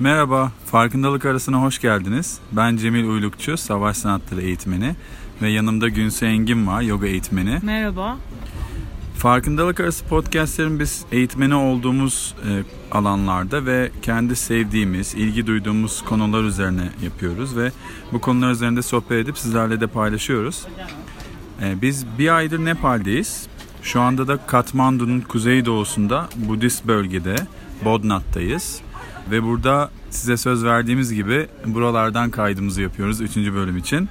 Merhaba, Farkındalık Arası'na hoş geldiniz. Ben Cemil Uylukçu, savaş sanatları eğitmeni ve yanımda Günse Engin var, yoga eğitmeni. Merhaba. Farkındalık Arası podcastlerin biz eğitmeni olduğumuz e, alanlarda ve kendi sevdiğimiz, ilgi duyduğumuz konular üzerine yapıyoruz ve bu konular üzerinde sohbet edip sizlerle de paylaşıyoruz. E, biz bir aydır Nepal'deyiz. Şu anda da Katmandu'nun kuzeydoğusunda Budist bölgede Bodnat'tayız. Ve burada size söz verdiğimiz gibi buralardan kaydımızı yapıyoruz 3. bölüm için.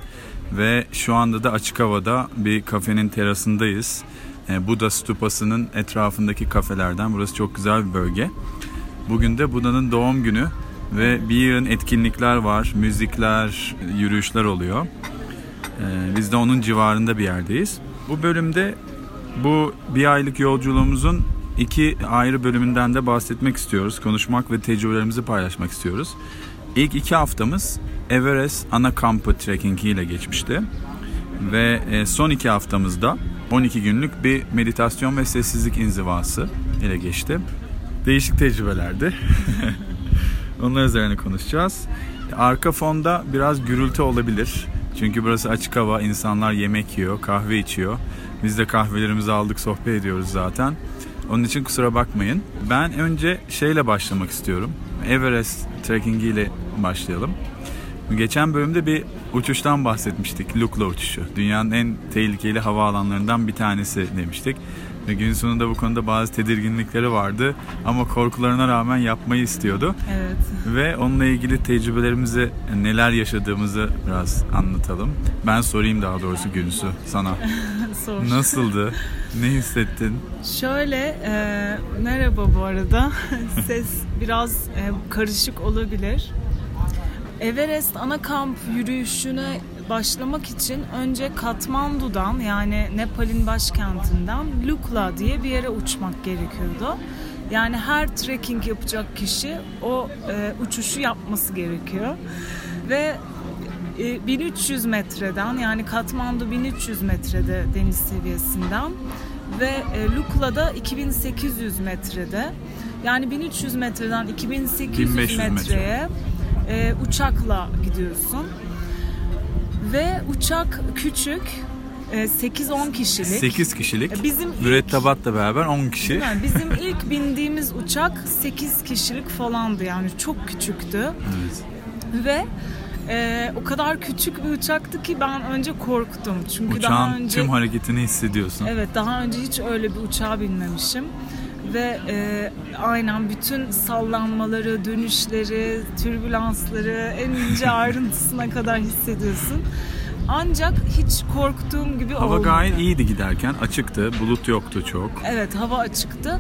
Ve şu anda da açık havada bir kafenin terasındayız. E, Buda stupasının etrafındaki kafelerden. Burası çok güzel bir bölge. Bugün de Buda'nın doğum günü ve bir yığın etkinlikler var. Müzikler, yürüyüşler oluyor. E, biz de onun civarında bir yerdeyiz. Bu bölümde bu bir aylık yolculuğumuzun iki ayrı bölümünden de bahsetmek istiyoruz. Konuşmak ve tecrübelerimizi paylaşmak istiyoruz. İlk iki haftamız Everest ana kampı trekkingi ile geçmişti. Ve e, son iki haftamızda 12 günlük bir meditasyon ve sessizlik inzivası ile geçti. Değişik tecrübelerdi. Onlar üzerine konuşacağız. Arka fonda biraz gürültü olabilir. Çünkü burası açık hava, insanlar yemek yiyor, kahve içiyor. Biz de kahvelerimizi aldık, sohbet ediyoruz zaten. Onun için kusura bakmayın. Ben önce şeyle başlamak istiyorum. Everest trekkingi ile başlayalım. Geçen bölümde bir uçuştan bahsetmiştik. Lukla uçuşu. Dünyanın en tehlikeli hava alanlarından bir tanesi demiştik. Ve gün sonunda bu konuda bazı tedirginlikleri vardı. Ama korkularına rağmen yapmayı istiyordu. Evet. Ve onunla ilgili tecrübelerimizi, neler yaşadığımızı biraz anlatalım. Ben sorayım daha doğrusu Günsu sana. Sor. Nasıldı? Ne hissettin? Şöyle, e, merhaba bu arada. Ses biraz e, karışık olabilir. Everest ana kamp yürüyüşüne başlamak için önce Katmandu'dan yani Nepal'in başkentinden Lukla diye bir yere uçmak gerekiyordu. Yani her trekking yapacak kişi o e, uçuşu yapması gerekiyor. Ve e, 1300 metreden yani Katmandu 1300 metrede deniz seviyesinden ve e, Lukla'da 2800 metrede. Yani 1300 metreden 2800 1500 metre. metreye e, uçakla gidiyorsun. Ve uçak küçük, e, 8-10 kişilik. 8 kişilik. E, Bizim ilk- Mürettebatla beraber 10 kişi. Yani bizim ilk bindiğimiz uçak 8 kişilik falandı yani çok küçüktü Evet. ve e, o kadar küçük bir uçaktı ki ben önce korktum çünkü daha Uçağın önce tüm hareketini hissediyorsun. evet daha önce hiç öyle bir uçağa binmemişim ve e, aynen bütün sallanmaları, dönüşleri, türbülansları en ince ayrıntısına kadar hissediyorsun. Ancak hiç korktuğum gibi Hava olmadı. gayet iyiydi giderken. Açıktı. Bulut yoktu çok. Evet hava açıktı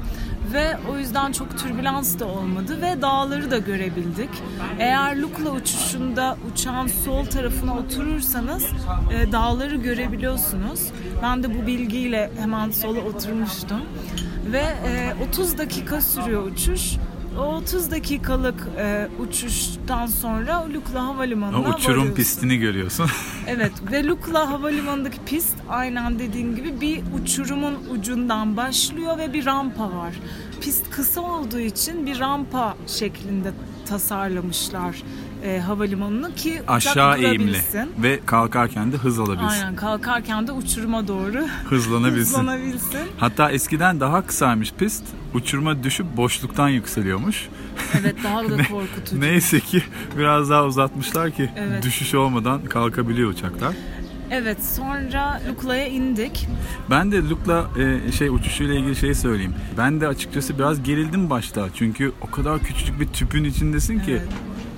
ve o yüzden çok türbülans da olmadı ve dağları da görebildik. Eğer Lukla uçuşunda uçağın sol tarafına oturursanız e, dağları görebiliyorsunuz. Ben de bu bilgiyle hemen sola oturmuştum. Ve e, 30 dakika sürüyor uçuş. O 30 dakikalık e, uçuştan sonra Lukla O Havalimanı'na uçurum varıyorsun. pistini görüyorsun. Evet ve Lukla Havalimanı'ndaki pist aynen dediğin gibi bir uçurumun ucundan başlıyor ve bir rampa var. Pist kısa olduğu için bir rampa şeklinde tasarlamışlar e, havalimanını ki Aşağı eğimli. Ve kalkarken de hız alabilsin. Aynen kalkarken de uçuruma doğru Hızlanabilsin. hızlanabilsin. Hatta eskiden daha kısaymış pist. Uçuruma düşüp boşluktan yükseliyormuş. Evet daha da korkutucu. Neyse ki biraz daha uzatmışlar ki Evet. düşüş olmadan kalkabiliyor uçaklar. Evet sonra Lukla'ya indik. Ben de Luke'la e, şey uçuşuyla ilgili şey söyleyeyim. Ben de açıkçası biraz gerildim başta. Çünkü o kadar küçücük bir tüpün içindesin ki.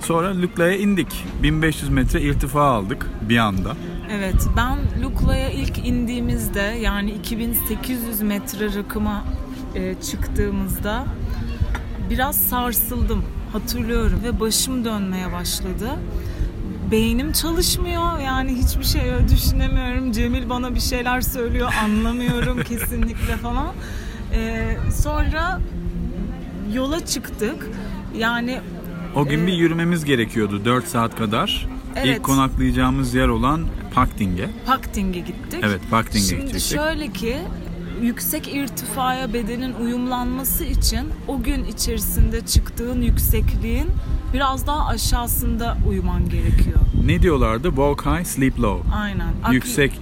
Sonra Lukla'ya indik. 1500 metre irtifa aldık bir anda. Evet ben Lukla'ya ilk indiğimizde yani 2800 metre rakıma e, çıktığımızda biraz sarsıldım hatırlıyorum ve başım dönmeye başladı. Beynim çalışmıyor yani hiçbir şey düşünemiyorum. Cemil bana bir şeyler söylüyor anlamıyorum kesinlikle falan. E, sonra yola çıktık. Yani O gün Ee, bir yürümemiz gerekiyordu 4 saat kadar. Evet. İlk konaklayacağımız yer olan Pakting'e. Pakting'e gittik. Evet Pakting'e Şimdi gidecektik. şöyle ki yüksek irtifaya bedenin uyumlanması için o gün içerisinde çıktığın yüksekliğin biraz daha aşağısında uyuman gerekiyor. Ne diyorlardı? Walk high, sleep low. Aynen. Yüksek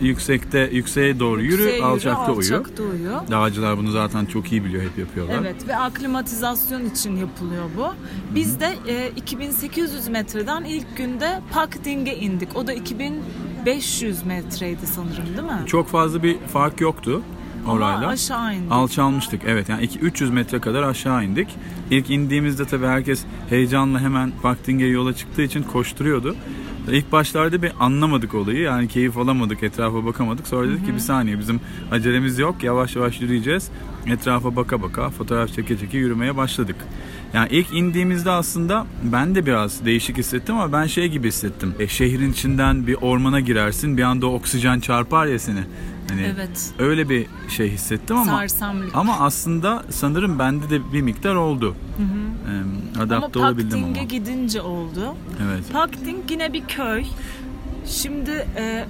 yüksekte yükseğe doğru yürü, yükseğe alçakta uyu. alçakta uyu. Dağcılar bunu zaten çok iyi biliyor, hep yapıyorlar. Evet ve aklimatizasyon için yapılıyor bu. Biz de e, 2800 metreden ilk günde Pakding'e indik. O da 2500 metreydi sanırım değil mi? Çok fazla bir fark yoktu orayla. Ama aşağı indik. Alçalmıştık evet yani 2 300 metre kadar aşağı indik. İlk indiğimizde tabii herkes heyecanla hemen Pakting'e yola çıktığı için koşturuyordu. İlk başlarda bir anlamadık olayı yani keyif alamadık etrafa bakamadık sonra dedik ki bir saniye bizim acelemiz yok yavaş yavaş yürüyeceğiz etrafa baka baka fotoğraf çeke çeke yürümeye başladık. Yani ilk indiğimizde aslında ben de biraz değişik hissettim ama ben şey gibi hissettim. E, şehrin içinden bir ormana girersin bir anda oksijen çarpar ya seni. Hani Evet. Öyle bir şey hissettim ama Sersemlik. ama aslında sanırım bende de bir miktar oldu. Ee, adapte Ama olabildim ama. Pakding'e gidince oldu. Evet. Pakding yine bir köy. Şimdi e, e,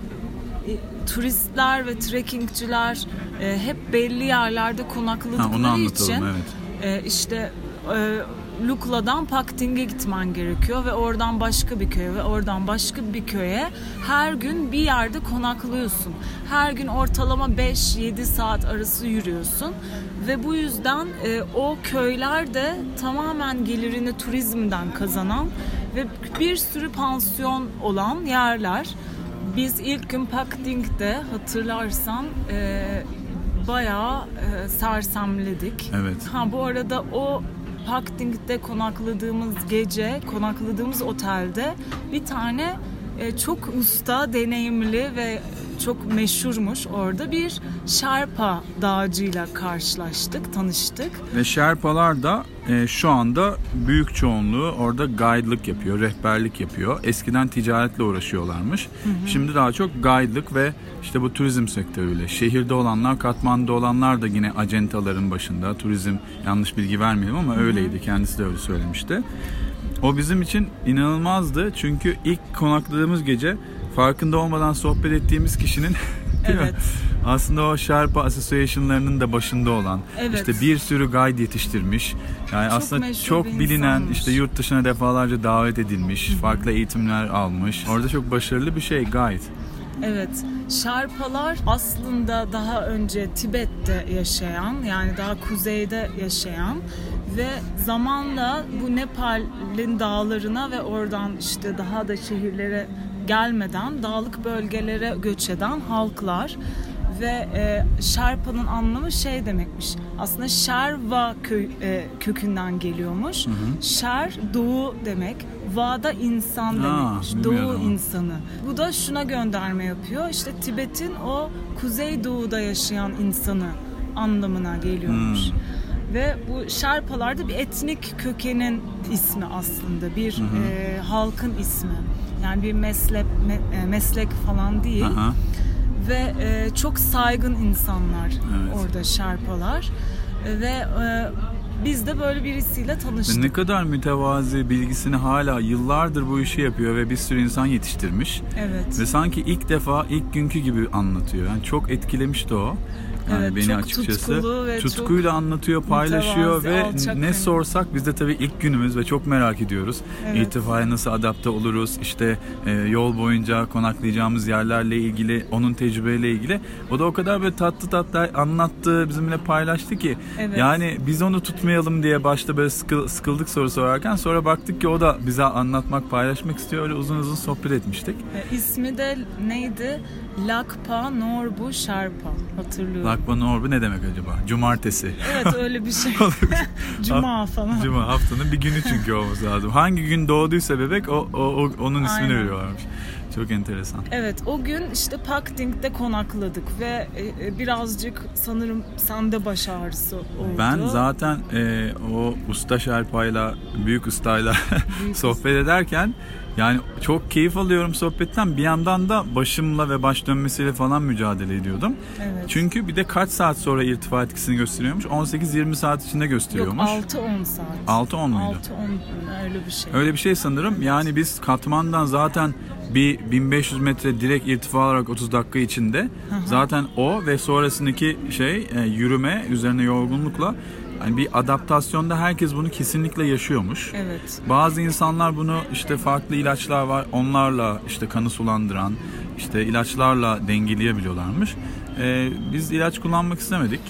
turistler ve trekkingciler e, hep belli yerlerde Ha, konakladıkları onu anlatalım için evet. e, işte e, Lukla'dan Pakding'e gitmen gerekiyor ve oradan başka bir köye ve oradan başka bir köye her gün bir yerde konaklıyorsun. Her gün ortalama 5-7 saat arası yürüyorsun ve bu yüzden e, o köyler de tamamen gelirini turizmden kazanan ve bir sürü pansiyon olan yerler. Biz ilk gün Pakding'de hatırlarsan e, bayağı e, sersemledik. Evet. Ha bu arada o Pakding'de konakladığımız gece, konakladığımız otelde bir tane e, çok usta, deneyimli ve çok meşhurmuş orada bir Sherpa dağcıyla karşılaştık, tanıştık. Ve Şerpalar da e, şu anda büyük çoğunluğu orada guide'lık yapıyor, rehberlik yapıyor. Eskiden ticaretle uğraşıyorlarmış. Şimdi daha çok guide'lık ve işte bu turizm sektörüyle. Şehirde olanlar, Katmandu'da olanlar da yine acentaların başında. Turizm yanlış bilgi vermeyelim ama öyleydi. Kendisi de öyle söylemişti. O bizim için inanılmazdı. Çünkü ilk konakladığımız gece farkında olmadan sohbet ettiğimiz kişinin? Evet. Aslında o Sherpa Association'larının da başında olan Evet. işte bir sürü guide yetiştirmiş. Yani Çok aslında çok bilinen insanmış. işte yurt dışına defalarca davet edilmiş, farklı eğitimler almış. Orada çok başarılı bir şey guide. Evet, Şarpalar aslında daha önce Tibet'te yaşayan, yani daha kuzeyde yaşayan ve zamanla bu Nepal'in dağlarına ve oradan işte daha da şehirlere gelmeden dağlık bölgelere göç eden halklar ve e, Şerpa'nın anlamı şey demekmiş. Aslında Şerva kö, e, kökünden geliyormuş. Şer doğu demek. Va'da insan demekmiş. Doğu bilmiyordum. insanı. Bu da şuna gönderme yapıyor. İşte Tibet'in o kuzeydoğuda yaşayan insanı anlamına geliyormuş. Hmm. Ve bu Şerpalar da bir etnik kökenin ismi aslında. Bir e, halkın ismi. Yani bir meslek me- e, meslek falan değil. Aha. Ve e, çok saygın insanlar Evet. orada Şerpalar. E, ve e, biz de böyle birisiyle tanıştık. ne kadar mütevazi bilgisini hala yıllardır bu işi yapıyor ve bir sürü insan yetiştirmiş. Evet. Ve sanki ilk defa ilk günkü gibi anlatıyor. Yani çok etkilemişti o. Yani Evet, beni açıkçası tutkuyla anlatıyor, paylaşıyor ve ne gönüllü. sorsak biz de tabii ilk günümüz ve çok merak ediyoruz. Evet. İrtifaya nasıl adapte oluruz? İşte e, yol boyunca konaklayacağımız yerlerle ilgili, onun tecrübeyle ilgili. O da o kadar böyle tatlı tatlı anlattı, bizimle paylaştı ki. Evet. Yani biz onu tutmayalım diye başta böyle sıkı- sıkıldık soru sorarken sonra baktık ki o da bize anlatmak, paylaşmak istiyor. Öyle uzun uzun sohbet etmiştik. E, ismi de neydi? Lakpa Norbu Sherpa. Hatırlıyorum. Lakban Orbu ne demek acaba? Cumartesi. Evet öyle bir şey. Cuma falan. Cuma haftanın bir günü çünkü olması lazım. Hangi gün doğduysa bebek o, o, o- onun ismini Aynen. veriyorlarmış. Çok enteresan. Evet o gün işte Pakding'de konakladık ve e, e, birazcık sanırım sende baş ağrısı oldu. Ben zaten e, o usta şerpayla, büyük ustayla Büyük sohbet ederken yani çok keyif alıyorum sohbetten. Bir yandan da başımla ve baş dönmesiyle falan mücadele ediyordum. Evet. Çünkü bir de kaç saat sonra irtifa etkisini gösteriyormuş? 18-20 saat içinde Yok gösteriyormuş. 6-10 saat. 6-10 muydu? 6-10 öyle bir şey. Öyle bir şey sanırım. Yani biz Katman'dan zaten bir 1500 metre direkt irtifa alarak 30 dakika içinde zaten o ve sonrasındaki şey e, yürüme üzerine yorgunlukla hani bir adaptasyonda herkes bunu kesinlikle yaşıyormuş. Evet. Bazı insanlar bunu işte farklı ilaçlar var onlarla işte kanı sulandıran işte ilaçlarla dengeleyebiliyorlarmış. Ee, biz ilaç kullanmak istemedik.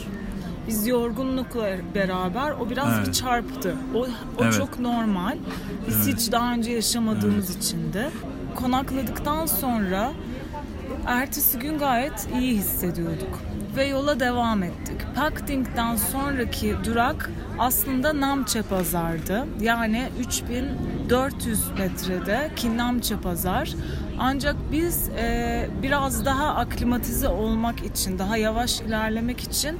Biz yorgunlukla beraber o biraz Evet. bir çarptı. O, o Evet. çok normal. Biz hiç daha önce yaşamadığımız için de. Konakladıktan sonra ertesi gün gayet iyi hissediyorduk. Ve yola devam ettik. Pakting'den sonraki durak aslında Namche Pazar'dı. Yani 3400 metrede ki Namche Pazar. Ancak biz e, biraz daha aklimatize olmak için, daha yavaş ilerlemek için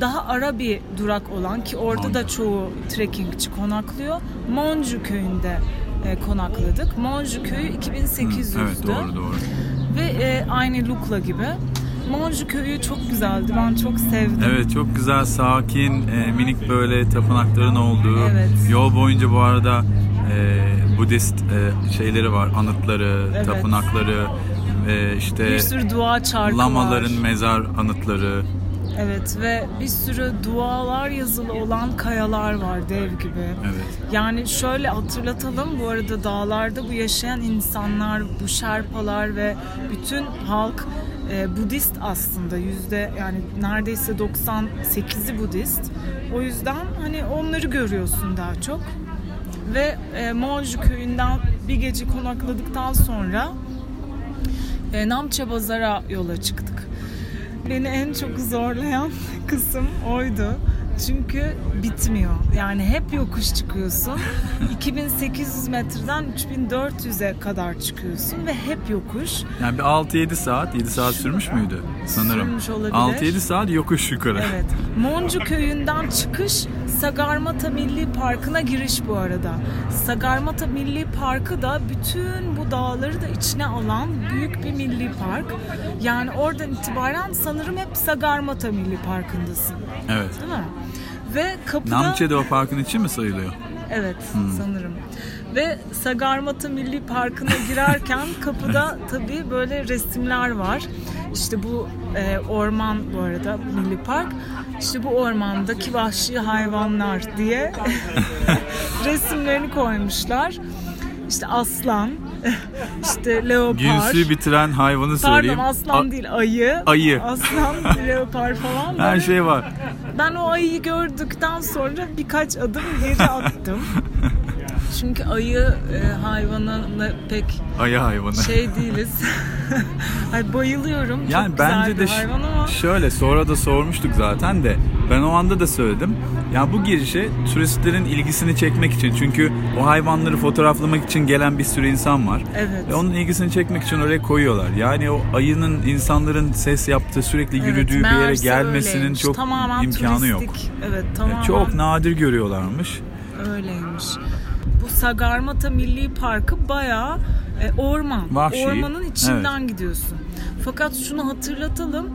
daha ara bir durak olan ki orada da çoğu trekkingçi konaklıyor. Monju köyünde e, konakladık. Monju köyü 2800'dü. Evet doğru doğru. Ve e, aynı Lukla gibi. Monju köyü çok güzeldi. Ben çok sevdim. Evet çok güzel sakin e, minik böyle tapınakların olduğu Evet. yol boyunca bu arada e, Budist e, şeyleri var anıtları Evet. tapınakları ve işte Bir sürü dua çarkı lamaların var. mezar anıtları Evet ve bir sürü dualar yazılı olan kayalar var dev gibi. evet Yani şöyle hatırlatalım bu arada dağlarda bu yaşayan insanlar, bu şerpalar ve bütün halk e, Budist aslında yüzde yani neredeyse 98'i Budist. O yüzden hani onları görüyorsun daha çok. Ve e, Monju köyünden bir gece konakladıktan sonra e, Namche Bazar'a yola çıktık. Beni en çok zorlayan kısım oydu. Çünkü bitmiyor. Yani hep yokuş çıkıyorsun. 2800 metreden 3400'e kadar çıkıyorsun ve hep yokuş. yani bir 6-7 saat 7 saat sürmüş müydü sanırım olabilir. 6-7 saat yokuş yukarı Evet. Moncu köyünden çıkış Sagarmata Milli Parkı'na giriş bu arada. Sagarmata Milli Parkı da bütün bu dağları da içine alan büyük bir milli park. Yani oradan itibaren sanırım hep Sagarmata Milli Parkı'ndasın. evet Değil mi? Ve kapıda... Namche de o parkın içi mi sayılıyor? Evet sanırım. Ve Sagarmata Milli Parkı'na girerken kapıda tabii böyle resimler var. İşte bu e, orman bu arada Milli Park. İşte bu ormandaki vahşi hayvanlar diye resimlerini koymuşlar. İşte aslan, işte leopar. Günsü bitiren hayvanı Pardon söyleyeyim. aslan A- değil ayı. Ayı. Aslan, leopar falan. Her Böyle şey var. ben o ayıyı gördükten sonra birkaç adım geri attım. Çünkü ayı e, hayvanına pek Ayı hayvanı. şey değiliz. Ay bayılıyorum. Yani Çok bence de hayvan ama şöyle sonra da sormuştuk zaten de ben o anda da söyledim. Ya bu girişe turistlerin ilgisini çekmek için çünkü o hayvanları fotoğraflamak için gelen bir sürü insan var. evet. Ve onun ilgisini çekmek için oraya koyuyorlar. Yani o ayının insanların ses yaptığı sürekli Evet, yürüdüğü bir yere gelmesinin öyleymiş. çok Tamamen imkanı yok. turistik. Evet tamamen Çok nadir görüyorlarmış. öyleymiş. Sagarmata Milli Parkı bayağı e, orman. Vahşi. Ormanın içinden gidiyorsun. Fakat şunu hatırlatalım.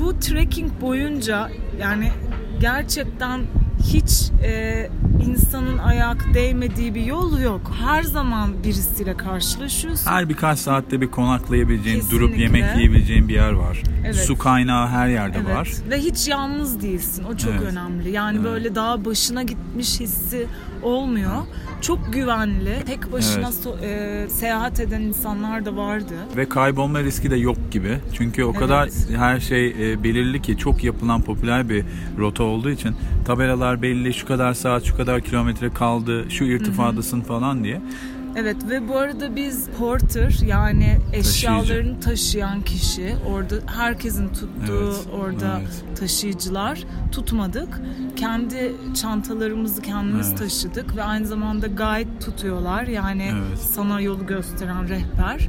Bu trekking boyunca yani gerçekten hiç e, insanın ayak değmediği bir yol yok. Her zaman birisiyle karşılaşıyorsun. Her birkaç saatte bir konaklayabileceğin, durup Kesinlikle. yemek yiyebileceğin bir yer var. Evet. Su kaynağı her yerde Evet. var. Ve hiç yalnız değilsin. O çok Evet. önemli. Yani Evet. böyle dağ başına gitmiş hissi olmuyor. Çok güvenli. Tek başına Evet. so- e, seyahat eden insanlar da vardı. Ve kaybolma riski de yok gibi. Çünkü o kadar her şey e, belirli ki çok yapılan popüler bir rota olduğu için tabelalar belli şu kadar saat şu kadar kilometre kaldı şu irtifadasın falan diye. Evet ve bu arada biz porter yani eşyalarını taşıyan kişi orada herkesin tuttuğu Evet, orada evet. taşıyıcılar tutmadık. Kendi çantalarımızı kendimiz Evet. taşıdık ve aynı zamanda guide tutuyorlar. Yani Evet. sana yolu gösteren rehber.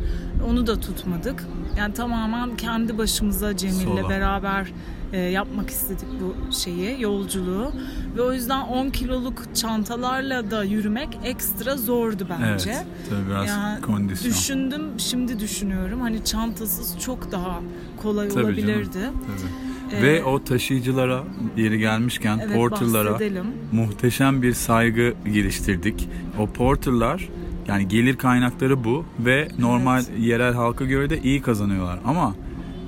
Onu da tutmadık. Yani tamamen kendi başımıza Cemil'le beraber e, yapmak istedik bu şeyi, yolculuğu. Ve o yüzden 10 kiloluk çantalarla da yürümek ekstra zordu bence. Evet. Tabii biraz Yani kondisyon. Düşündüm, şimdi düşünüyorum. Hani çantasız çok daha kolay Tabii canım, olabilirdi. tabii. Ee, Ve o taşıyıcılara yeri gelmişken evet, porterlara bahsedelim. muhteşem bir saygı geliştirdik. O porterlar yani gelir kaynakları bu ve normal yerel halka göre de iyi kazanıyorlar ama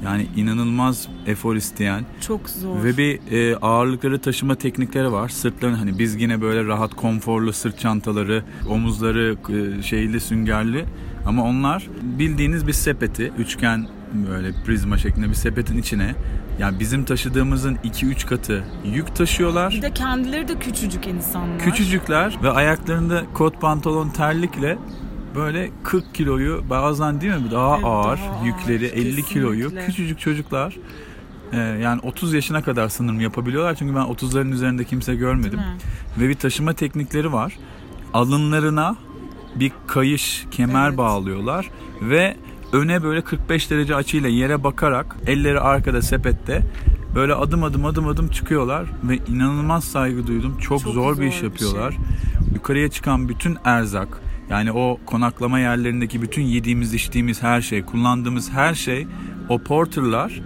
Yani inanılmaz efor isteyen Çok zor. ve bir e, ağırlıkları taşıma teknikleri var. Sırtların hani biz yine böyle rahat konforlu sırt çantaları, omuzları e, şeyli süngerli ama onlar bildiğiniz bir sepeti üçgen böyle prizma şeklinde bir sepetin içine yani bizim taşıdığımızın 2-3 katı yük taşıyorlar. Bir de kendileri de küçücük insanlar. Küçücükler ve ayaklarında kot pantolon terlikle böyle 40 kiloyu bazen değil mi? Daha Evet, ağır daha ağır, yükleri 50 kiloyu. Kesinlikle. küçücük çocuklar e, yani 30 yaşına kadar sanırım yapabiliyorlar. Çünkü ben 30'ların üzerinde kimse görmedim. Ve bir taşıma teknikleri var. Alınlarına bir kayış kemer Evet. bağlıyorlar. Ve öne böyle 45 derece açıyla yere bakarak elleri arkada sepette böyle adım adım adım adım çıkıyorlar. Ve inanılmaz saygı duydum. Çok, Çok zor, bir zor iş bir yapıyorlar. Yukarıya çıkan bütün erzak yani o konaklama yerlerindeki bütün yediğimiz içtiğimiz her şey kullandığımız her şey o porterlar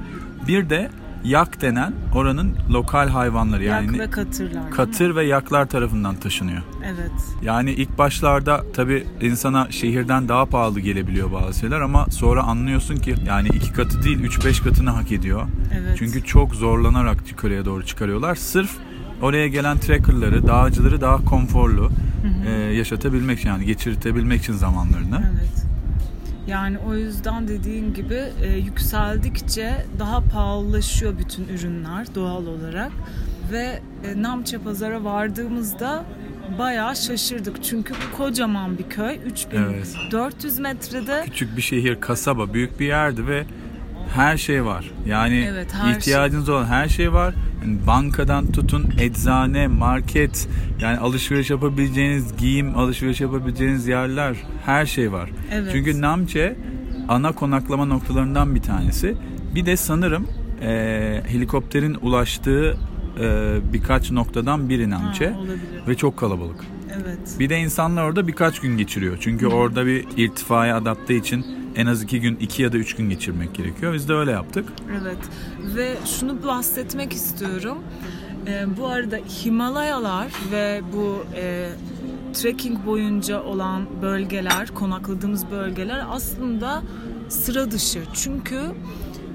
bir de yak denen oranın lokal hayvanları yani Yak ve katırlar. katır ve yaklar tarafından taşınıyor. Evet. Yani ilk başlarda tabi insana şehirden daha pahalı gelebiliyor bazı şeyler ama sonra anlıyorsun ki yani iki katı değil 3-5 katını hak ediyor. Evet. Çünkü çok zorlanarak yukarıya doğru çıkarıyorlar. Sırf oraya gelen trekkerları, dağcıları daha konforlu e, yaşatabilmek için yani geçirtebilmek için zamanlarını. Evet. Yani o yüzden dediğin gibi e, yükseldikçe daha pahalılaşıyor bütün ürünler doğal olarak ve e, Namche pazara vardığımızda bayağı şaşırdık çünkü kocaman bir köy 3400 metrede Küçük bir şehir, kasaba, büyük bir yerdi ve her şey var. Yani Evet, her ihtiyacınız olan her şey var. Yani bankadan tutun eczane, market, yani alışveriş yapabileceğiniz giyim, alışveriş yapabileceğiniz yerler, her şey var. Evet. Çünkü Namche ana konaklama noktalarından bir tanesi. Bir de sanırım e, helikopterin ulaştığı e, birkaç noktadan biri Ha, olabilir. ve çok kalabalık. Evet. Bir de insanlar orada birkaç gün geçiriyor. Çünkü orada bir irtifaya adapte için en az iki gün, iki ya da üç gün geçirmek gerekiyor. Biz de öyle yaptık. Evet ve şunu bahsetmek istiyorum. Ee, bu arada Himalayalar ve bu e, trekking boyunca olan bölgeler, konakladığımız bölgeler aslında sıra dışı. Çünkü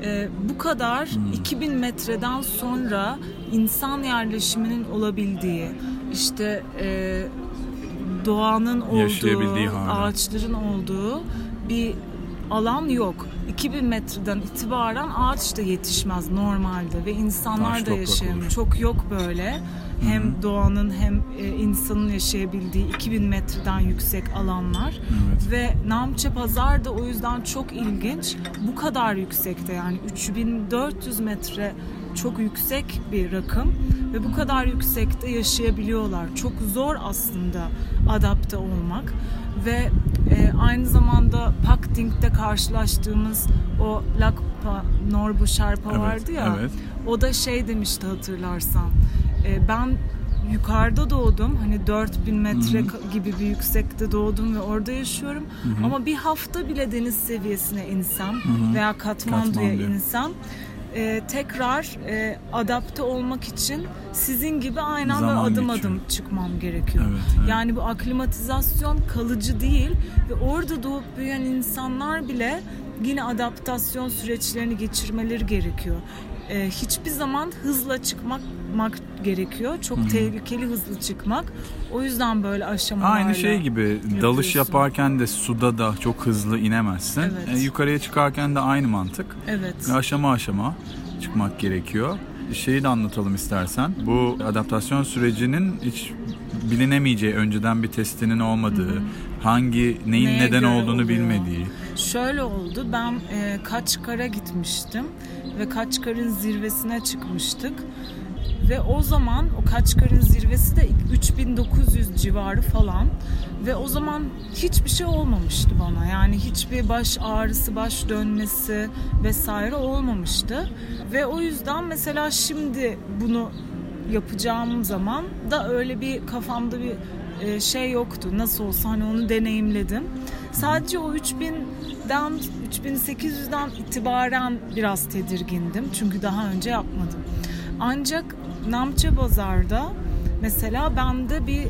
e, bu kadar 2000 metreden sonra insan yerleşiminin olabildiği, işte e, doğanın olduğu, ağaçların olduğu bir alan yok. 2000 metreden itibaren ağaç da yetişmez normalde ve insanlar Taş da yaşayamıyor. Çok yok böyle. Hem doğanın hem e, insanın yaşayabildiği 2000 metreden yüksek alanlar. Evet. Ve Namche Pazar da o yüzden çok ilginç. Bu kadar yüksekte yani 3400 metre çok yüksek bir rakım ve bu kadar yüksekte yaşayabiliyorlar. Çok zor aslında adapte olmak ve e, aynı zamanda Pakting'de karşılaştığımız o Lakpa Norbu Sherpa Evet, vardı ya. evet. O da şey demişti hatırlarsan. E, ben yukarıda doğdum. Hani 4000 metre ka- gibi bir yüksekte doğdum ve orada yaşıyorum. Ama bir hafta bile deniz seviyesine insem veya Katmandu'ya Katmandu. insem e, tekrar e, adapte olmak için sizin gibi aynen böyle Zaman adım geçiyor. adım çıkmam gerekiyor. Evet, evet. Yani bu aklimatizasyon kalıcı değil ve orada doğup büyüyen insanlar bile yine adaptasyon süreçlerini geçirmeleri gerekiyor. Ee, hiçbir zaman hızla çıkmak mak- gerekiyor. Çok tehlikeli hızlı çıkmak. O yüzden böyle aşamalarla Aynı şey gibi dalış yapıyorsun. yaparken de suda da çok hızlı inemezsin. Evet. E, yukarıya çıkarken de aynı mantık. Evet. Ve aşama aşama çıkmak gerekiyor. Şeyi de anlatalım istersen. Bu adaptasyon sürecinin hiç bilinemeyeceği, önceden bir testinin olmadığı, hangi neyin Neye neden olduğunu oluyor? bilmediği. Şöyle oldu. Ben e, Kaçkar'a gitmiştim ve Kaçkar'ın zirvesine çıkmıştık. Ve o zaman o Kaçkar'ın zirvesi de 3900 civarı falan. Ve o zaman hiçbir şey olmamıştı bana. Yani hiçbir baş ağrısı, baş dönmesi vesaire olmamıştı. Ve o yüzden mesela şimdi bunu yapacağım zaman da öyle bir kafamda bir e, şey yoktu. Nasıl olsa hani onu deneyimledim. Sadece o 3000'den 3800'den itibaren biraz tedirgindim. Çünkü daha önce yapmadım. Ancak Namche Bazar'da mesela bende bir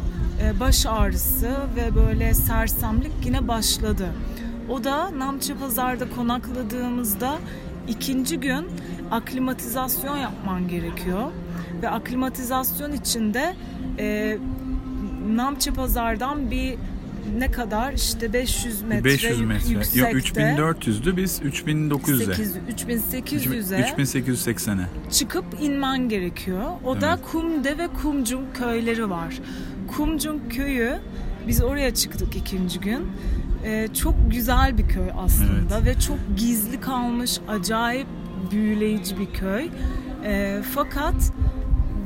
e, baş ağrısı ve böyle sersemlik yine başladı. O da Namche Pazar'da konakladığımızda ikinci gün aklimatizasyon yapman gerekiyor. Ve aklimatizasyon içinde e, Namçe Pazar'dan bir ne kadar işte 500 metre, 500 metre. yüksekte. Yok 3400'dü biz 3900'e. 3800'e 3880'e. çıkıp inmen gerekiyor. O da Evet. Kumde ve Kumcum köyleri var. Kumcum köyü biz oraya çıktık ikinci gün. Ee, çok güzel bir köy aslında ve çok gizli kalmış acayip büyüleyici bir köy. Ee, fakat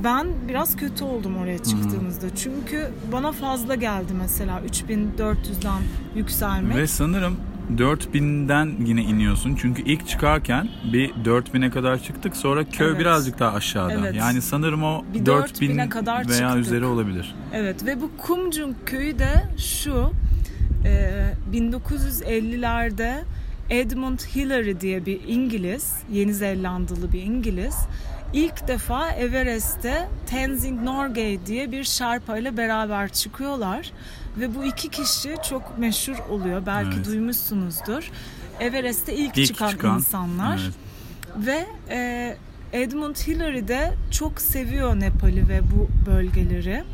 ben biraz kötü oldum oraya çıktığımızda. Çünkü bana fazla geldi mesela 3400'den yükselmek. Ve sanırım 4000'den yine iniyorsun. Çünkü ilk çıkarken bir 4000'e kadar çıktık. Sonra köy Evet. birazcık daha aşağıda. Evet. Yani sanırım o Bir 4000 4000'e kadar veya çıktık. üzeri olabilir. Evet ve bu Kumcum köyü de şu e, 1950'lerde Edmund Hillary diye bir İngiliz, Yeni Zelandalı bir İngiliz ilk defa Everest'te Tenzing Norgay diye bir Sherpa ile beraber çıkıyorlar ve bu iki kişi çok meşhur oluyor. Belki Evet. duymuşsunuzdur. Everest'te ilk, İlk çıkan, çıkan, insanlar. evet. Ve e, Edmund Hillary de çok seviyor Nepal'i ve bu bölgeleri.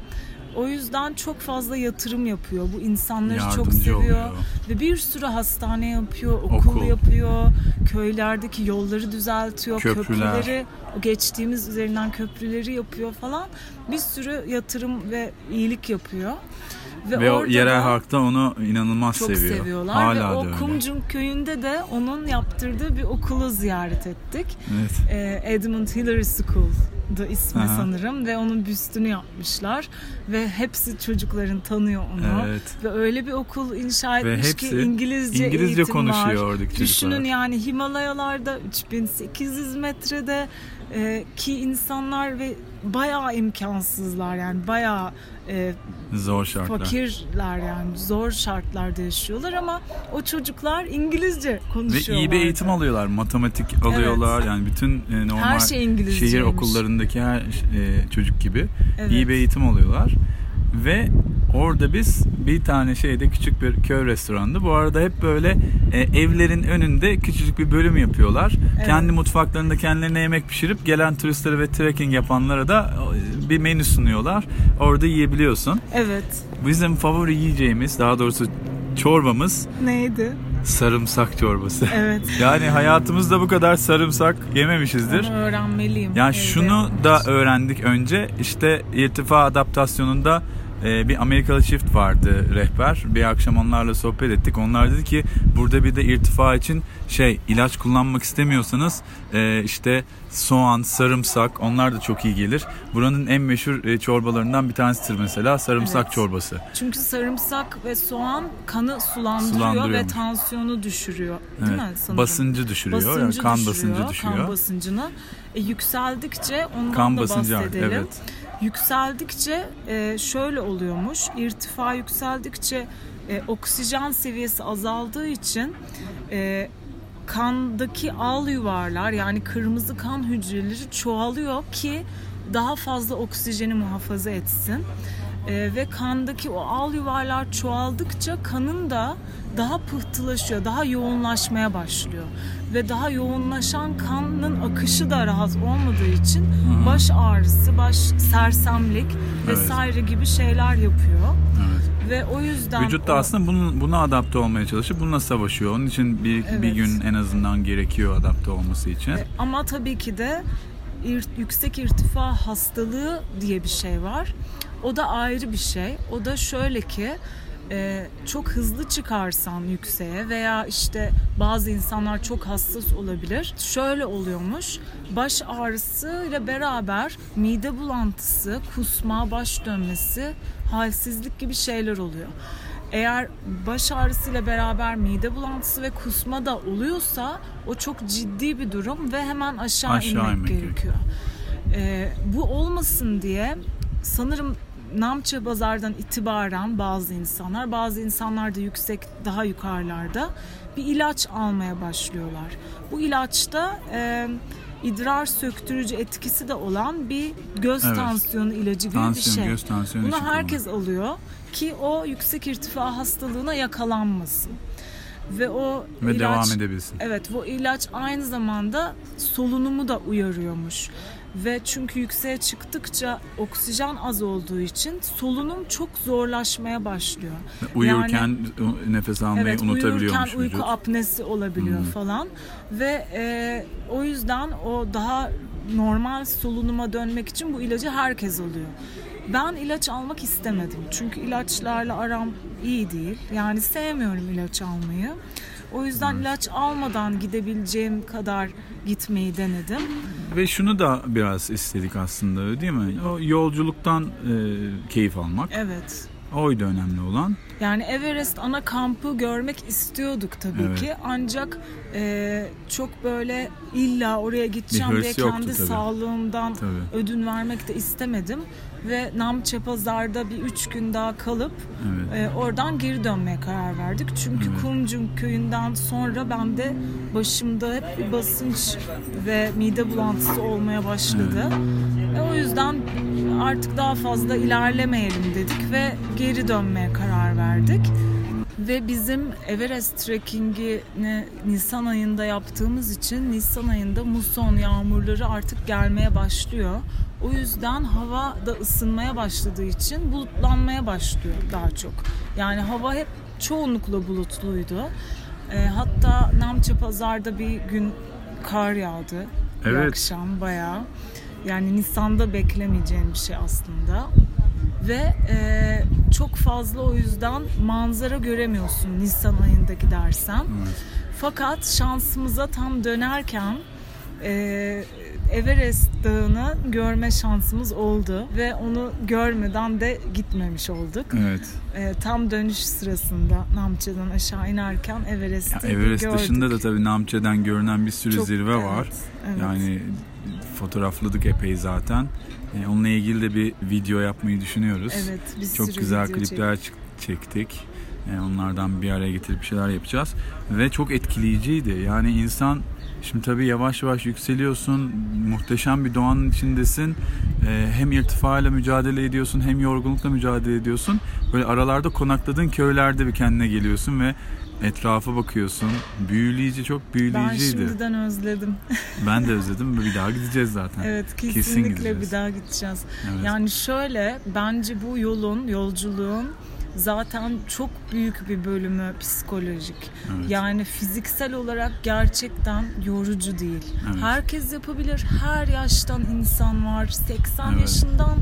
O yüzden çok fazla yatırım yapıyor. Bu insanları çok Yardımcı seviyor. oluyor. Ve bir sürü hastane yapıyor, okul, Okul. yapıyor. Köylerdeki yolları düzeltiyor, Köprüler. köprüleri, o geçtiğimiz üzerinden köprüleri yapıyor falan. Bir sürü yatırım ve iyilik yapıyor. Ve o orada yerel da- halk da onu inanılmaz çok seviyor. seviyorlar Hala ve da o öyle. Köyünde de onun yaptırdığı bir okulu ziyaret ettik. Evet. Ee, Edmund Hillary School'du ismi Aha. sanırım ve onun büstünü yapmışlar ve hepsi çocukların tanıyor onu. Evet. Ve öyle bir okul inşa Ve etmiş hepsi ki İngilizce, İngilizce eğitim konuşuyor var. oradaki çocuklar. Düşünün yani Himalayalarda 3800 metrede e, ki insanlar ve bayağı imkansızlar yani bayağı e, Zor şartlar. fakirler yani zor şartlarda yaşıyorlar ama o çocuklar İngilizce Ve konuşuyorlar. iyi bir eğitim alıyorlar. Matematik alıyorlar. Yani bütün e, normal Her şey şehir okullarındaki her e, çocuk gibi Evet. iyi bir eğitim alıyorlar. Ve orada biz bir tane şeyde küçük bir köy restorandı. Bu arada hep böyle e, evlerin önünde küçücük bir bölüm yapıyorlar. Evet. Kendi mutfaklarında kendilerine yemek pişirip gelen turistlere ve trekking yapanlara da e, bir menü sunuyorlar. Orada yiyebiliyorsun. Evet. Bizim favori yiyeceğimiz, daha doğrusu çorbamız Neydi? sarımsak çorbası. Evet. Yani hayatımızda bu kadar sarımsak yememişizdir. Onu öğrenmeliyim. Yani şunu da öğrendik önce. İşte irtifa adaptasyonunda bir Amerikalı çift vardı rehber. Bir akşam onlarla sohbet ettik. Onlar dedi ki burada bir de irtifa için şey ilaç kullanmak istemiyorsanız e, işte soğan, sarımsak onlar da çok iyi gelir. Buranın en meşhur e, çorbalarından bir tanesidir mesela sarımsak Evet. çorbası. Çünkü sarımsak ve soğan kanı sulandırıyor ve tansiyonu düşürüyor. Değil Evet. mi sanırım? Basıncı düşürüyor. yani Basıncı kan düşürüyor, basıncı düşüyor. Kan basıncını. E, yükseldikçe ondan Kan da basıncı bahsedelim. evet. Yükseldikçe e, şöyle oluyormuş. İrtifa yükseldikçe e, oksijen seviyesi azaldığı için e, kandaki al yuvarlar yani kırmızı kan hücreleri çoğalıyor ki daha fazla oksijeni muhafaza etsin. E, ve kandaki o al yuvarlar çoğaldıkça kanın da daha pıhtılaşıyor, daha yoğunlaşmaya başlıyor. Ve daha yoğunlaşan kanın akışı da rahat olmadığı için baş ağrısı, baş sersemlik vesaire gibi şeyler yapıyor. Evet. Ve o yüzden Vücut da o- aslında bunun, buna adapte olmaya çalışıp bununla savaşıyor. Onun için bir, bir Evet. gün en azından gerekiyor adapte olması için. E, Ama tabii ki de ir- yüksek irtifa hastalığı diye bir şey var. O da ayrı bir şey. O da şöyle ki e, çok hızlı çıkarsan yükseğe veya işte bazı insanlar çok hassas olabilir. Şöyle oluyormuş. Baş ağrısı ile beraber mide bulantısı, kusma, baş dönmesi, halsizlik gibi şeyler oluyor. Eğer baş ağrısıyla beraber mide bulantısı ve kusma da oluyorsa o çok ciddi bir durum ve hemen aşağı, Aşağı inmek, inmek gerekiyor. Ee, bu olmasın diye sanırım Namçe Bazar'dan itibaren bazı insanlar, bazı insanlar da yüksek, daha yukarılarda bir ilaç almaya başlıyorlar. Bu ilaçta e, idrar söktürücü etkisi de olan bir göz Evet. tansiyonu ilacı gibi Tansiyon, bir şey. göz tansiyonu Bunu herkes alıyor ki o yüksek irtifa hastalığına yakalanmasın. ve o Ve ilaç devam edebilsin. Evet bu ilaç aynı zamanda solunumu da uyarıyormuş. Ve çünkü yükseğe çıktıkça oksijen az olduğu için solunum çok zorlaşmaya başlıyor. Uyurken nefes almayı evet, unutabiliyormuş uyurken uyku vücut. apnesi olabiliyor Hmm. falan. Ve e, o yüzden o daha normal solunuma dönmek için bu ilacı herkes alıyor. Ben ilaç almak istemedim. Çünkü ilaçlarla aram iyi değil. Yani sevmiyorum ilaç almayı. O yüzden ilaç almadan gidebileceğim kadar gitmeyi denedim. Ve şunu da biraz istedik aslında değil mi? O yolculuktan e, keyif almak. Evet. Oydu önemli olan. Yani Everest ana kampı görmek istiyorduk tabii Evet. ki. Ancak e, çok böyle illa oraya gideceğim diye kendi tabii. sağlığımdan Tabii. ödün vermek de istemedim. Ve Namche Pazar'da bir üç gün daha kalıp Evet. e, oradan geri dönmeye karar verdik. Çünkü Evet. Kumcum köyünden sonra bende başımda hep bir basınç ve mide bulantısı olmaya başladı. E, o yüzden artık daha fazla ilerlemeyelim dedik ve geri dönmeye karar verdik. Ve bizim Everest trekkingini Nisan ayında yaptığımız için Nisan ayında muson yağmurları artık gelmeye başlıyor. O yüzden hava da ısınmaya başladığı için bulutlanmaya başlıyor daha çok. Yani hava hep çoğunlukla bulutluydu. E, hatta Namche Pazar'da bir gün kar yağdı. Bir Evet. akşam bayağı. Yani Nisan'da beklemeyeceğim bir şey aslında. Ve e, çok fazla o yüzden manzara göremiyorsun Nisan ayında gidersen. Evet. Fakat şansımıza tam dönerken e, Everest Dağı'nı görme şansımız oldu ve onu görmeden de gitmemiş olduk. Evet. E, tam dönüş sırasında Namche'den aşağı inerken Everest'i Everest gördük. dışında da tabii Namche'den görünen bir sürü Çok- zirve var. evet, evet. Yani fotoğrafladık epey zaten. E, onunla ilgili de bir video yapmayı düşünüyoruz. evet, bir Çok güzel klipler çık- çektik. E, onlardan bir araya getirip bir şeyler yapacağız. Ve çok etkileyiciydi. Yani insan şimdi tabii yavaş yavaş yükseliyorsun. Muhteşem bir doğanın içindesin. E, hem irtifayla mücadele ediyorsun hem yorgunlukla mücadele ediyorsun. Böyle aralarda konakladığın köylerde bir kendine geliyorsun ve etrafa bakıyorsun. Büyüleyici, çok Ben büyüleyiciydi. şimdiden özledim. Ben de özledim ve bir daha gideceğiz zaten. Evet Kesin kesinlikle gideceğiz. bir daha gideceğiz. Evet. Yani şöyle bence bu yolun, yolculuğun zaten çok büyük bir bölümü psikolojik. Evet. Yani fiziksel olarak gerçekten yorucu değil. Evet. Herkes yapabilir. Her yaştan insan var. 80 Evet. yaşından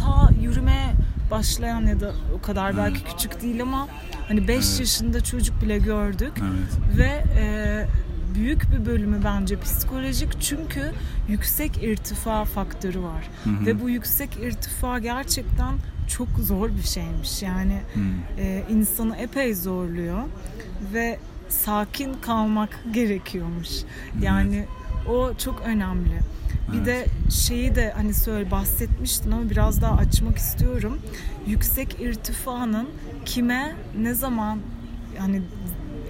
ta yürümeye başlayan ya da o kadar Evet. belki küçük değil ama hani 5 Evet. yaşında çocuk bile gördük Evet. ve e, büyük bir bölümü bence psikolojik çünkü yüksek irtifa faktörü var Hı hı. ve bu yüksek irtifa gerçekten çok zor bir şeymiş yani Hı. e, insanı epey zorluyor ve sakin kalmak gerekiyormuş yani o çok önemli. Bir Evet. de şeyi de hani söyle bahsetmiştin ama biraz daha açmak istiyorum. Yüksek irtifanın kime ne zaman yani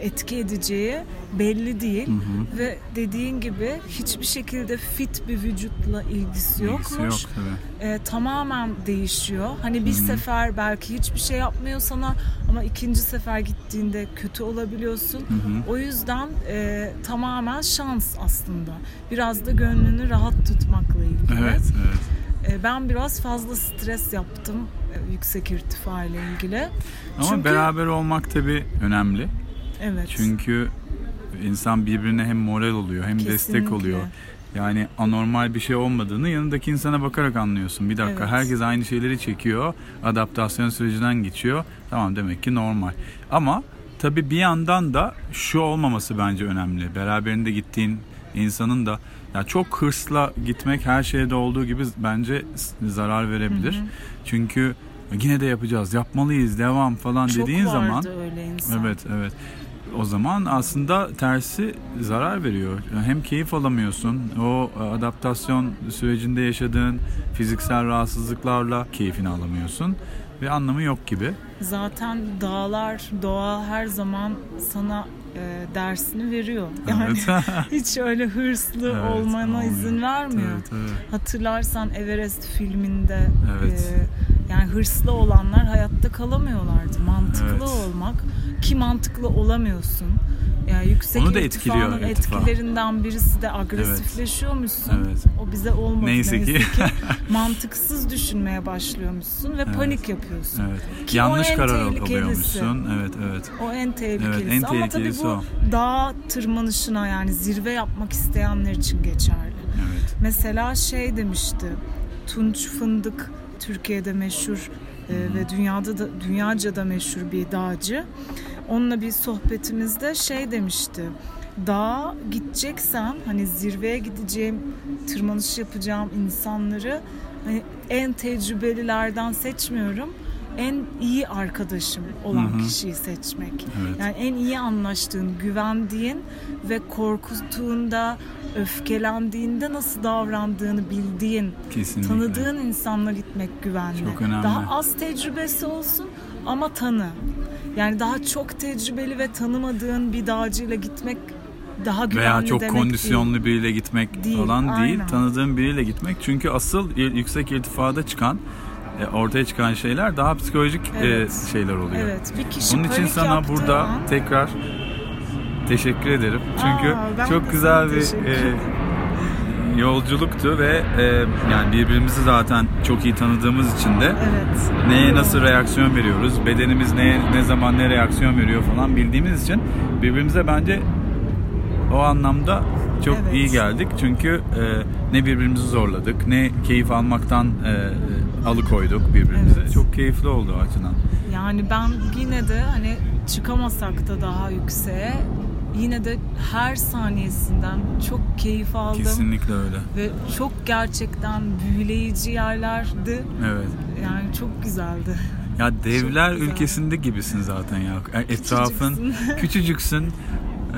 etki edeceği belli değil Hı hı. ve dediğin gibi hiçbir şekilde fit bir vücutla ilgisi yokmuş. İlgisi yok tabii. Ee, tamamen değişiyor. Hani bir Hı hı. sefer belki hiçbir şey yapmıyor sana ama ikinci sefer gittiğinde kötü olabiliyorsun. Hı hı. O yüzden e, tamamen şans aslında. Biraz da gönlünü rahat tutmakla ilgili. Evet, evet. E, ben biraz fazla stres yaptım e, yüksek irtifa ile ilgili. Ama Çünkü- beraber olmak tabii önemli. Evet. Çünkü insan birbirine hem moral oluyor hem destek Kesinlikle. oluyor. Yani anormal bir şey olmadığını yanındaki insana bakarak anlıyorsun. Bir dakika Evet. herkes aynı şeyleri çekiyor. Adaptasyon sürecinden geçiyor. Tamam demek ki normal. Ama tabii bir yandan da şu olmaması bence önemli. Beraberinde gittiğin insanın da ya çok hırsla gitmek her şeyde olduğu gibi bence zarar verebilir. Hı hı. Çünkü yine de yapacağız, yapmalıyız, devam falan Çok dediğin zaman öyle insan. Evet evet. O zaman aslında tersi zarar veriyor. Hem keyif alamıyorsun. O adaptasyon sürecinde yaşadığın fiziksel rahatsızlıklarla keyfini alamıyorsun. Ve anlamı yok gibi. Zaten dağlar, doğa her zaman sana e, dersini veriyor. Yani Evet. hiç öyle hırslı Evet, olmana olmuyor. izin vermiyor. Evet, evet. Hatırlarsan Everest filminde Evet. e, Yani hırslı olanlar hayatta kalamıyorlardı. Mantıklı Evet. olmak ki mantıklı olamıyorsun. Yani yüksek Onu da etkiliyor irtifa. etkilerinden birisi de agresifleşiyormuşsun. Evet. O bize olmadı Neyse neyse, ki. ki. Mantıksız düşünmeye başlıyormuşsun ve Evet. panik yapıyorsun. Evet. Ki Yanlış karar tehlikelisi. alıyormuşsun. Evet, evet. O en tehlikelisi. Evet, en Ama tabii tehlikelisi bu dağ tırmanışına yani zirve yapmak isteyenler için geçerli. Evet. Mesela şey demişti. Tunç Fındık Türkiye'de meşhur e, ve dünyada da dünyaca da meşhur bir dağcı. Onunla bir sohbetimizde şey demişti. Dağa gideceksem hani zirveye gideceğim, tırmanış yapacağım insanları hani en tecrübelilerden seçmiyorum. En iyi arkadaşım olan Hı hı. kişiyi seçmek. Evet. Yani en iyi anlaştığın, güvendiğin ve korkuttuğunda, öfkelendiğinde nasıl davrandığını bildiğin, Kesinlikle. tanıdığın insanla gitmek güvenli. Çok önemli. Daha az tecrübesi olsun ama tanı. Yani daha çok tecrübeli ve tanımadığın bir dağcıyla gitmek daha güvenli Veya çok kondisyonlu değil. biriyle gitmek Değil, falan değil. aynen. Tanıdığın biriyle gitmek. Çünkü asıl yüksek irtifada çıkan, ortaya çıkan şeyler daha psikolojik e, Evet. şeyler oluyor. Evet, bir kişi Bunun için sana yaptığı burada an- tekrar teşekkür ederim. Çünkü Aa, çok güzel bir e, yolculuktu ve e, yani birbirimizi zaten çok iyi tanıdığımız için de Evet. neye nasıl reaksiyon veriyoruz, bedenimiz neye ne zaman ne reaksiyon veriyor falan bildiğimiz için birbirimize bence o anlamda çok Evet. iyi geldik. Çünkü e, ne birbirimizi zorladık, ne keyif almaktan e, alıkoyduk birbirimize. Evet. Çok keyifli oldu açıdan. Yani ben yine de hani çıkamasak da daha yükseğe yine de her saniyesinden çok keyif aldım. Kesinlikle öyle. Ve çok gerçekten büyüleyici yerlerdi. Evet. Yani çok güzeldi. Ya devler ülkesinde gibisin zaten ya. E, Etrafın Küçücüksün. küçücüksün.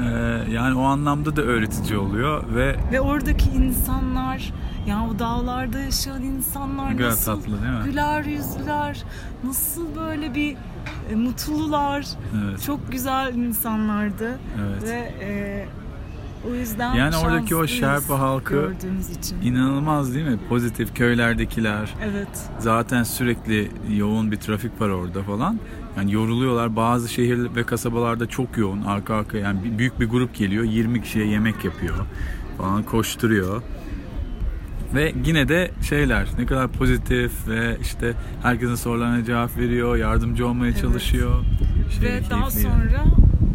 Ee, yani o anlamda da öğretici oluyor ve Ve oradaki insanlar, ya o dağlarda yaşayan insanlar kadar nasıl tatlı değil mi? güler yüzlüler, nasıl böyle bir e, mutlular. Evet. Çok güzel insanlardı. Evet. Ve e, o yüzden Yani oradaki o şanslıyız Şerpa halkı gördüğümüz için. İnanılmaz değil mi? Pozitif köylerdekiler. Evet. Zaten sürekli yoğun bir trafik var orada falan. Yani yoruluyorlar. Bazı şehir ve kasabalarda çok yoğun. Arka arka yani bir- büyük bir grup geliyor. 20 kişiye yemek yapıyor falan koşturuyor. Ve yine de şeyler ne kadar pozitif ve işte herkesin sorularına cevap veriyor, yardımcı olmaya Evet. çalışıyor. Şey, Ve daha sonra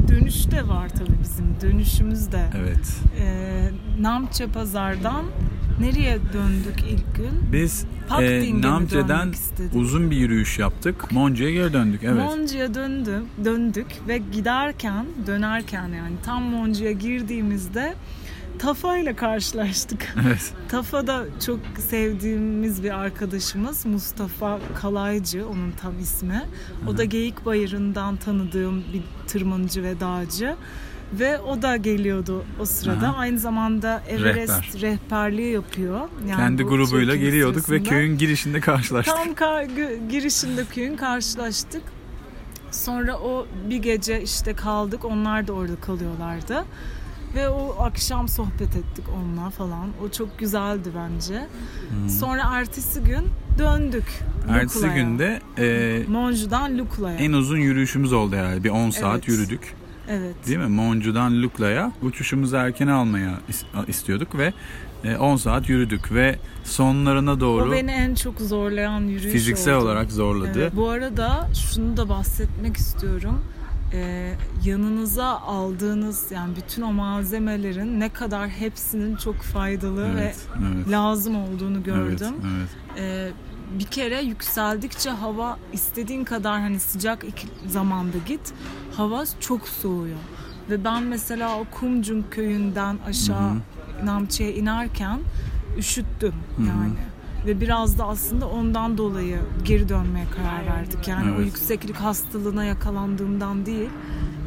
dönüş de var tabii bizim. Dönüşümüz de. Evet. Ee, Namçe Pazar'dan nereye döndük ilk gün? Biz e, istedik? uzun bir yürüyüş yaptık. Monce'ye geri döndük. Evet. Monce'ye döndüm, döndük ve giderken, dönerken yani tam Monce'ye girdiğimizde Tafa ile karşılaştık. evet. Tafa da çok sevdiğimiz bir arkadaşımız Mustafa Kalaycı onun tam ismi. O da Geyik Bayırı'ndan tanıdığım bir tırmanıcı ve dağcı. Ve o da geliyordu o sırada. Aha. Aynı zamanda Everest Rehber. rehberliği yapıyor. Yani Kendi bu grubuyla geliyorduk ve köyün girişinde karşılaştık. Tam ka- girişinde köyün karşılaştık. Sonra o bir gece işte kaldık. Onlar da orada kalıyorlardı. Ve o akşam sohbet ettik onunla falan. O çok güzeldi bence. Sonra ertesi gün döndük. Ertesi Lukula'ya. günde e, Monju'dan Lukula'ya. en uzun yürüyüşümüz oldu herhalde. Bir 10 saat Evet. yürüdük. Evet. Değil mi? Moncu'dan Lukla'ya uçuşumuzu erken almaya is- istiyorduk ve e, 10 saat yürüdük ve sonlarına doğru O beni en çok zorlayan yürüyüş fiziksel oldu. olarak zorladı. Evet, bu arada şunu da bahsetmek istiyorum. Ee, yanınıza aldığınız yani bütün o malzemelerin ne kadar hepsinin çok faydalı Evet, ve evet. lazım olduğunu gördüm. Evet, evet. Ee, bir kere yükseldikçe hava istediğin kadar hani sıcak zamanda git hava çok soğuyor. Ve ben mesela o Kumcun köyünden aşağı Namçe'ye inerken üşüttüm yani. Ve biraz da aslında ondan dolayı geri dönmeye karar verdik. Yani o Evet. yükseklik hastalığına yakalandığımdan değil,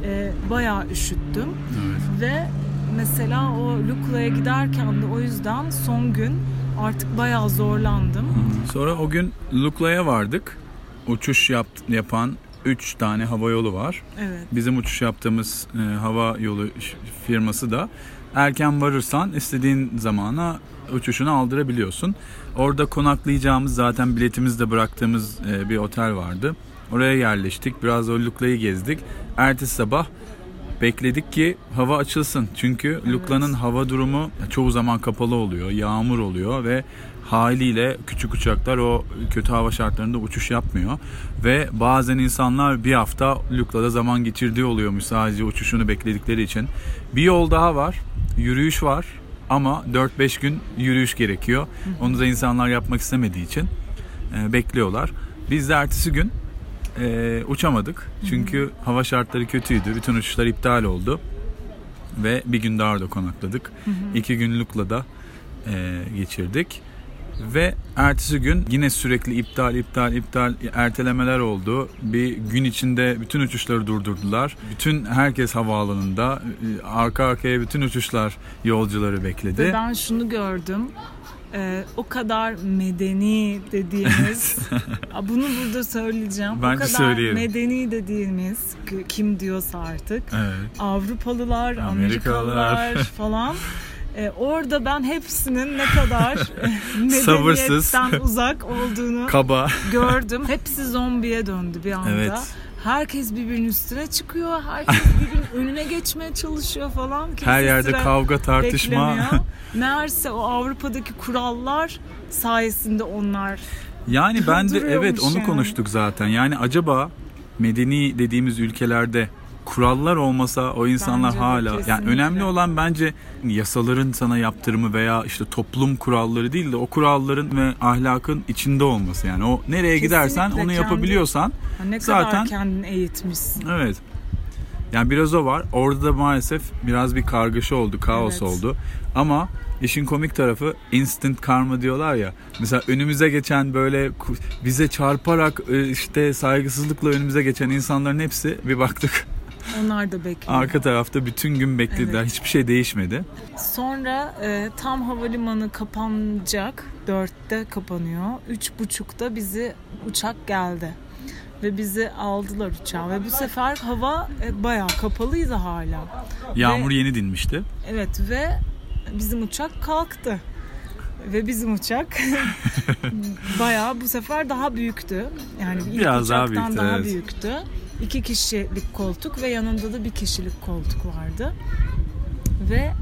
e, bayağı üşüttüm. evet. Ve mesela o Lukla'ya giderken de o yüzden son gün artık bayağı zorlandım. Sonra o gün Lukla'ya vardık. Uçuş yap, yapan 3 tane hava yolu var. Evet. Bizim uçuş yaptığımız e, hava yolu firması da erken varırsan istediğin zamana uçuşunu aldırabiliyorsun. Orada konaklayacağımız zaten biletimizde bıraktığımız e, bir otel vardı. Oraya yerleştik. Biraz o Lukla'yı gezdik. Ertesi sabah bekledik ki hava açılsın. Çünkü Lukla'nın hava durumu çoğu zaman kapalı oluyor. Yağmur oluyor ve haliyle küçük uçaklar o kötü hava şartlarında uçuş yapmıyor. Ve bazen insanlar bir hafta Lukla'da zaman geçirdiği oluyormuş sadece uçuşunu bekledikleri için. Bir yol daha var. Yürüyüş var ama 4-5 gün yürüyüş gerekiyor. Onu da insanlar yapmak istemediği için e, bekliyorlar. Biz de ertesi gün e, uçamadık. Çünkü hava şartları kötüydü. Bütün uçuşlar iptal oldu. Ve bir gün daha orada konakladık. İki gün Lukla'da e, geçirdik. Ve ertesi gün yine sürekli iptal iptal iptal ertelemeler oldu. Bir gün içinde bütün uçuşları durdurdular. Bütün herkes havaalanında e, arka arkaya bütün uçuşlar yolcuları bekledi. Ve ben şunu gördüm. Ee, o kadar medeni dediğimiz bunu burada söyleyeceğim. Bence o kadar söyleyelim. medeni dediğimiz ki- kim diyorsa artık Evet. Avrupalılar, Amerikalılar. Amerikalılar falan. Ee, orada ben hepsinin ne kadar e, medeniyetten uzak olduğunu Kaba. gördüm. Hepsi zombiye döndü bir anda. Evet. Herkes birbirinin üstüne çıkıyor. Herkes birbirinin önüne geçmeye çalışıyor falan. Kimse Her yerde kavga tartışma. beklemiyor. Meğerse o Avrupa'daki kurallar sayesinde onlar Yani ben de evet onu yani. konuştuk zaten. Yani acaba medeni dediğimiz ülkelerde kurallar olmasa o insanlar Bence hala yani kesinlikle. önemli olan bence yasaların sana yaptırımı veya işte toplum kuralları değil de o kuralların ve ahlakın içinde olması yani o nereye gidersen Kesinlikle onu kendi- yapabiliyorsan ne Zaten- kadar kendini eğitmişsin. evet yani biraz o var. Orada da maalesef biraz bir kargaşa oldu, kaos Evet. oldu. Ama işin komik tarafı instant karma diyorlar ya. Mesela önümüze geçen böyle bize çarparak e, işte saygısızlıkla önümüze geçen insanların hepsi bir baktık Onlar da bekliyor. arka tarafta bütün gün beklediler. Evet. Hiçbir şey değişmedi. Sonra e, tam havalimanı kapanacak. Dörtte kapanıyor. Üç buçukta bizi uçak geldi. Ve bizi aldılar uçağa. Ve bu sefer hava e, bayağı kapalıydı hala. Yağmur yeni dinmişti. Evet ve bizim uçak kalktı. Ve bizim uçak bayağı bu sefer daha büyüktü. Yani ilk Biraz daha uçaktan büyüktü, daha evet. büyüktü. İki kişilik koltuk ve yanında da bir kişilik koltuk vardı. Ve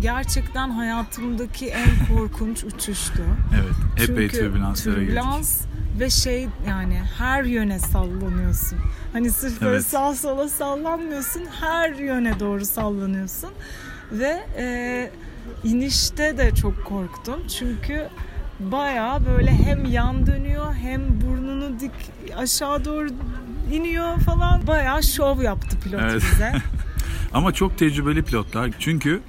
gerçekten hayatımdaki en korkunç uçuştu. Evet. Epey Çünkü türbülanslara girdik. türbülans ve şey yani her yöne sallanıyorsun. Hani sırf böyle Evet. sağ sola sallanmıyorsun. Her yöne doğru sallanıyorsun. Ve e, inişte de çok korktum. Çünkü baya böyle hem yan dönüyor hem burnunu dik aşağı doğru iniyor falan. Baya şov yaptı pilot Evet. bize. Ama çok tecrübeli pilotlar. Çünkü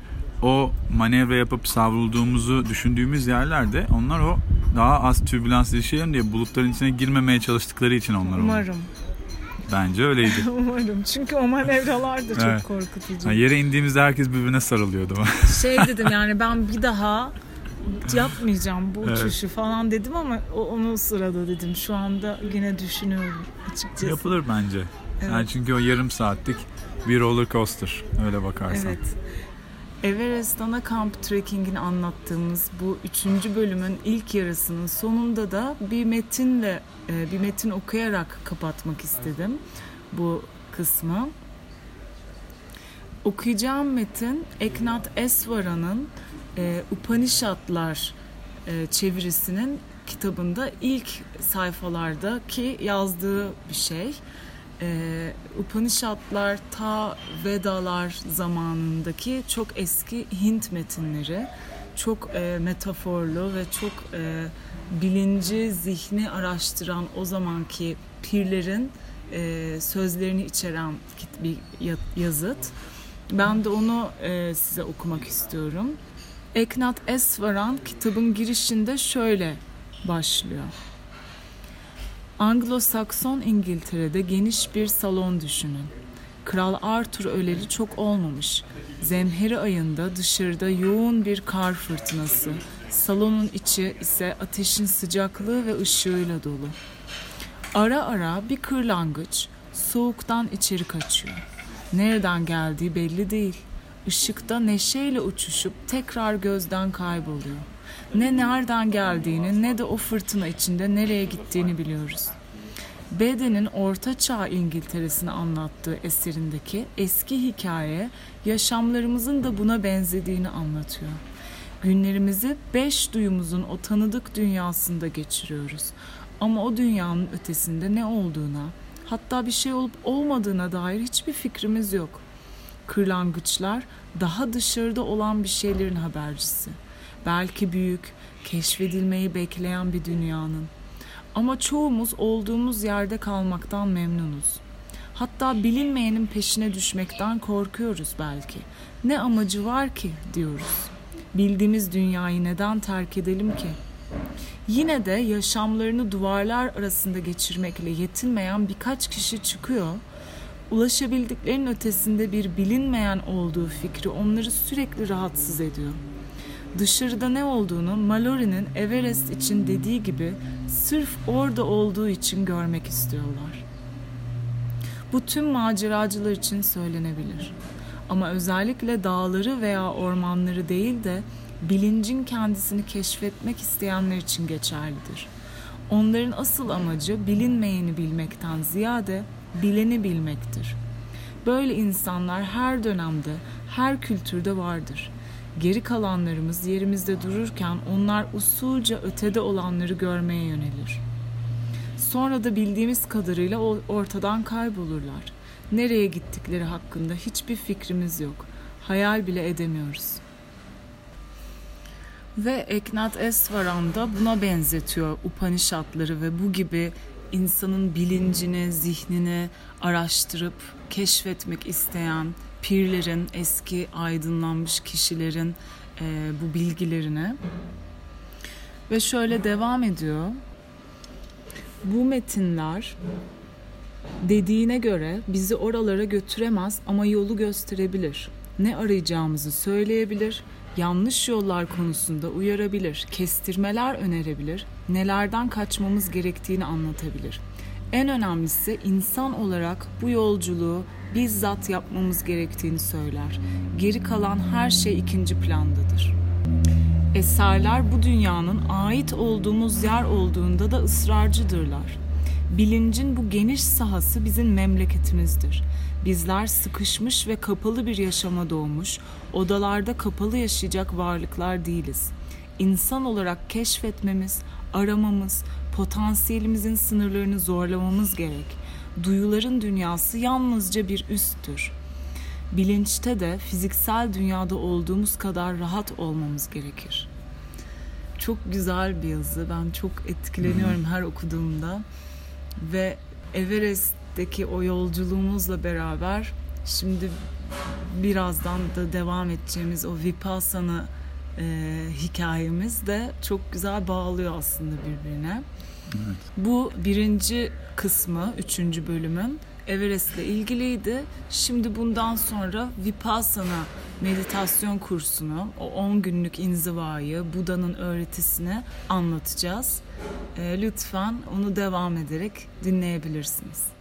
o manevra yapıp savrulduğumuzu düşündüğümüz yerlerde onlar o daha az türbülans yaşayalım diye bulutların içine girmemeye çalıştıkları için onlar oldu. Umarım. Bence öyleydi. Umarım. Çünkü o manevralar da çok Evet. korkutucu. Ha, yere indiğimizde herkes birbirine sarılıyordu. şey dedim yani ben bir daha yapmayacağım bu Evet. uçuşu falan dedim ama onu sırada dedim. Şu anda yine düşünüyorum açıkçası. Yapılır bence. Evet. Yani çünkü o yarım saatlik bir roller coaster öyle bakarsan. Evet. Everest Ana Kamp Trekking'ini anlattığımız bu üçüncü bölümün ilk yarısının sonunda da bir metinle, e, bir metin okuyarak kapatmak istedim bu kısmı. Okuyacağım metin Eknat Esvara'nın e, Upanishadlar e, çevirisinin kitabında ilk sayfalardaki yazdığı bir şey. Ee, Upanishadlar ta Vedalar zamanındaki çok eski Hint metinleri çok e, metaforlu ve çok e, bilinci, zihni araştıran o zamanki pirlerin e, sözlerini içeren bir ya- yazıt. Ben de onu e, size okumak istiyorum. Eknat Esvaran kitabın girişinde şöyle başlıyor. Anglo-Sakson İngiltere'de geniş bir salon düşünün. Kral Arthur öleli çok olmamış. Zemheri ayında dışarıda yoğun bir kar fırtınası. Salonun içi ise ateşin sıcaklığı ve ışığıyla dolu. Ara ara bir kırlangıç soğuktan içeri kaçıyor. Nereden geldiği belli değil. Işıkta neşeyle uçuşup tekrar gözden kayboluyor. Ne nereden geldiğini ne de o fırtına içinde nereye gittiğini biliyoruz. Bede'nin Orta Çağ İngiltere'sini anlattığı eserindeki eski hikaye yaşamlarımızın da buna benzediğini anlatıyor. Günlerimizi beş duyumuzun o tanıdık dünyasında geçiriyoruz. Ama o dünyanın ötesinde ne olduğuna, hatta bir şey olup olmadığına dair hiçbir fikrimiz yok. Kırlangıçlar daha dışarıda olan bir şeylerin habercisi. Belki büyük, keşfedilmeyi bekleyen bir dünyanın. Ama çoğumuz olduğumuz yerde kalmaktan memnunuz. Hatta bilinmeyenin peşine düşmekten korkuyoruz belki. Ne amacı var ki diyoruz. Bildiğimiz dünyayı neden terk edelim ki? Yine de yaşamlarını duvarlar arasında geçirmekle yetinmeyen birkaç kişi çıkıyor. Ulaşabildiklerinin ötesinde bir bilinmeyen olduğu fikri onları sürekli rahatsız ediyor. Dışarıda ne olduğunu Mallory'nin Everest için dediği gibi sırf orada olduğu için görmek istiyorlar. Bu tüm maceracılar için söylenebilir. Ama özellikle dağları veya ormanları değil de bilincin kendisini keşfetmek isteyenler için geçerlidir. Onların asıl amacı bilinmeyeni bilmekten ziyade bileni bilmektir. Böyle insanlar her dönemde, her kültürde vardır. Geri kalanlarımız yerimizde dururken onlar usulca ötede olanları görmeye yönelir. Sonra da bildiğimiz kadarıyla ortadan kaybolurlar. Nereye gittikleri hakkında hiçbir fikrimiz yok. Hayal bile edemiyoruz. Ve Eknat Esvaran da buna benzetiyor Upanishadları ve bu gibi insanın bilincini, zihnini araştırıp keşfetmek isteyen pirlerin, eski aydınlanmış kişilerin e, bu bilgilerine. Ve şöyle devam ediyor. Bu metinler dediğine göre bizi oralara götüremez ama yolu gösterebilir. Ne arayacağımızı söyleyebilir, yanlış yollar konusunda uyarabilir, kestirmeler önerebilir, nelerden kaçmamız gerektiğini anlatabilir. En önemlisi insan olarak bu yolculuğu bizzat yapmamız gerektiğini söyler. Geri kalan her şey ikinci plandadır. Eserler bu dünyanın ait olduğumuz yer olduğunda da ısrarcıdırlar. Bilincin bu geniş sahası bizim memleketimizdir. Bizler sıkışmış ve kapalı bir yaşama doğmuş, odalarda kapalı yaşayacak varlıklar değiliz. İnsan olarak keşfetmemiz, aramamız, potansiyelimizin sınırlarını zorlamamız gerek. Duyuların dünyası yalnızca bir üsttür. Bilinçte de fiziksel dünyada olduğumuz kadar rahat olmamız gerekir. Çok güzel bir yazı. Ben çok etkileniyorum her okuduğumda. Ve Everest'teki o yolculuğumuzla beraber şimdi birazdan da devam edeceğimiz o Vipassana e, hikayemiz de çok güzel bağlıyor aslında birbirine. Evet. Bu birinci kısmı, üçüncü bölümün Everest'le ilgiliydi. Şimdi bundan sonra Vipassana meditasyon kursunu, o 10 günlük inzivayı, Buda'nın öğretisini anlatacağız. E, lütfen onu devam ederek dinleyebilirsiniz.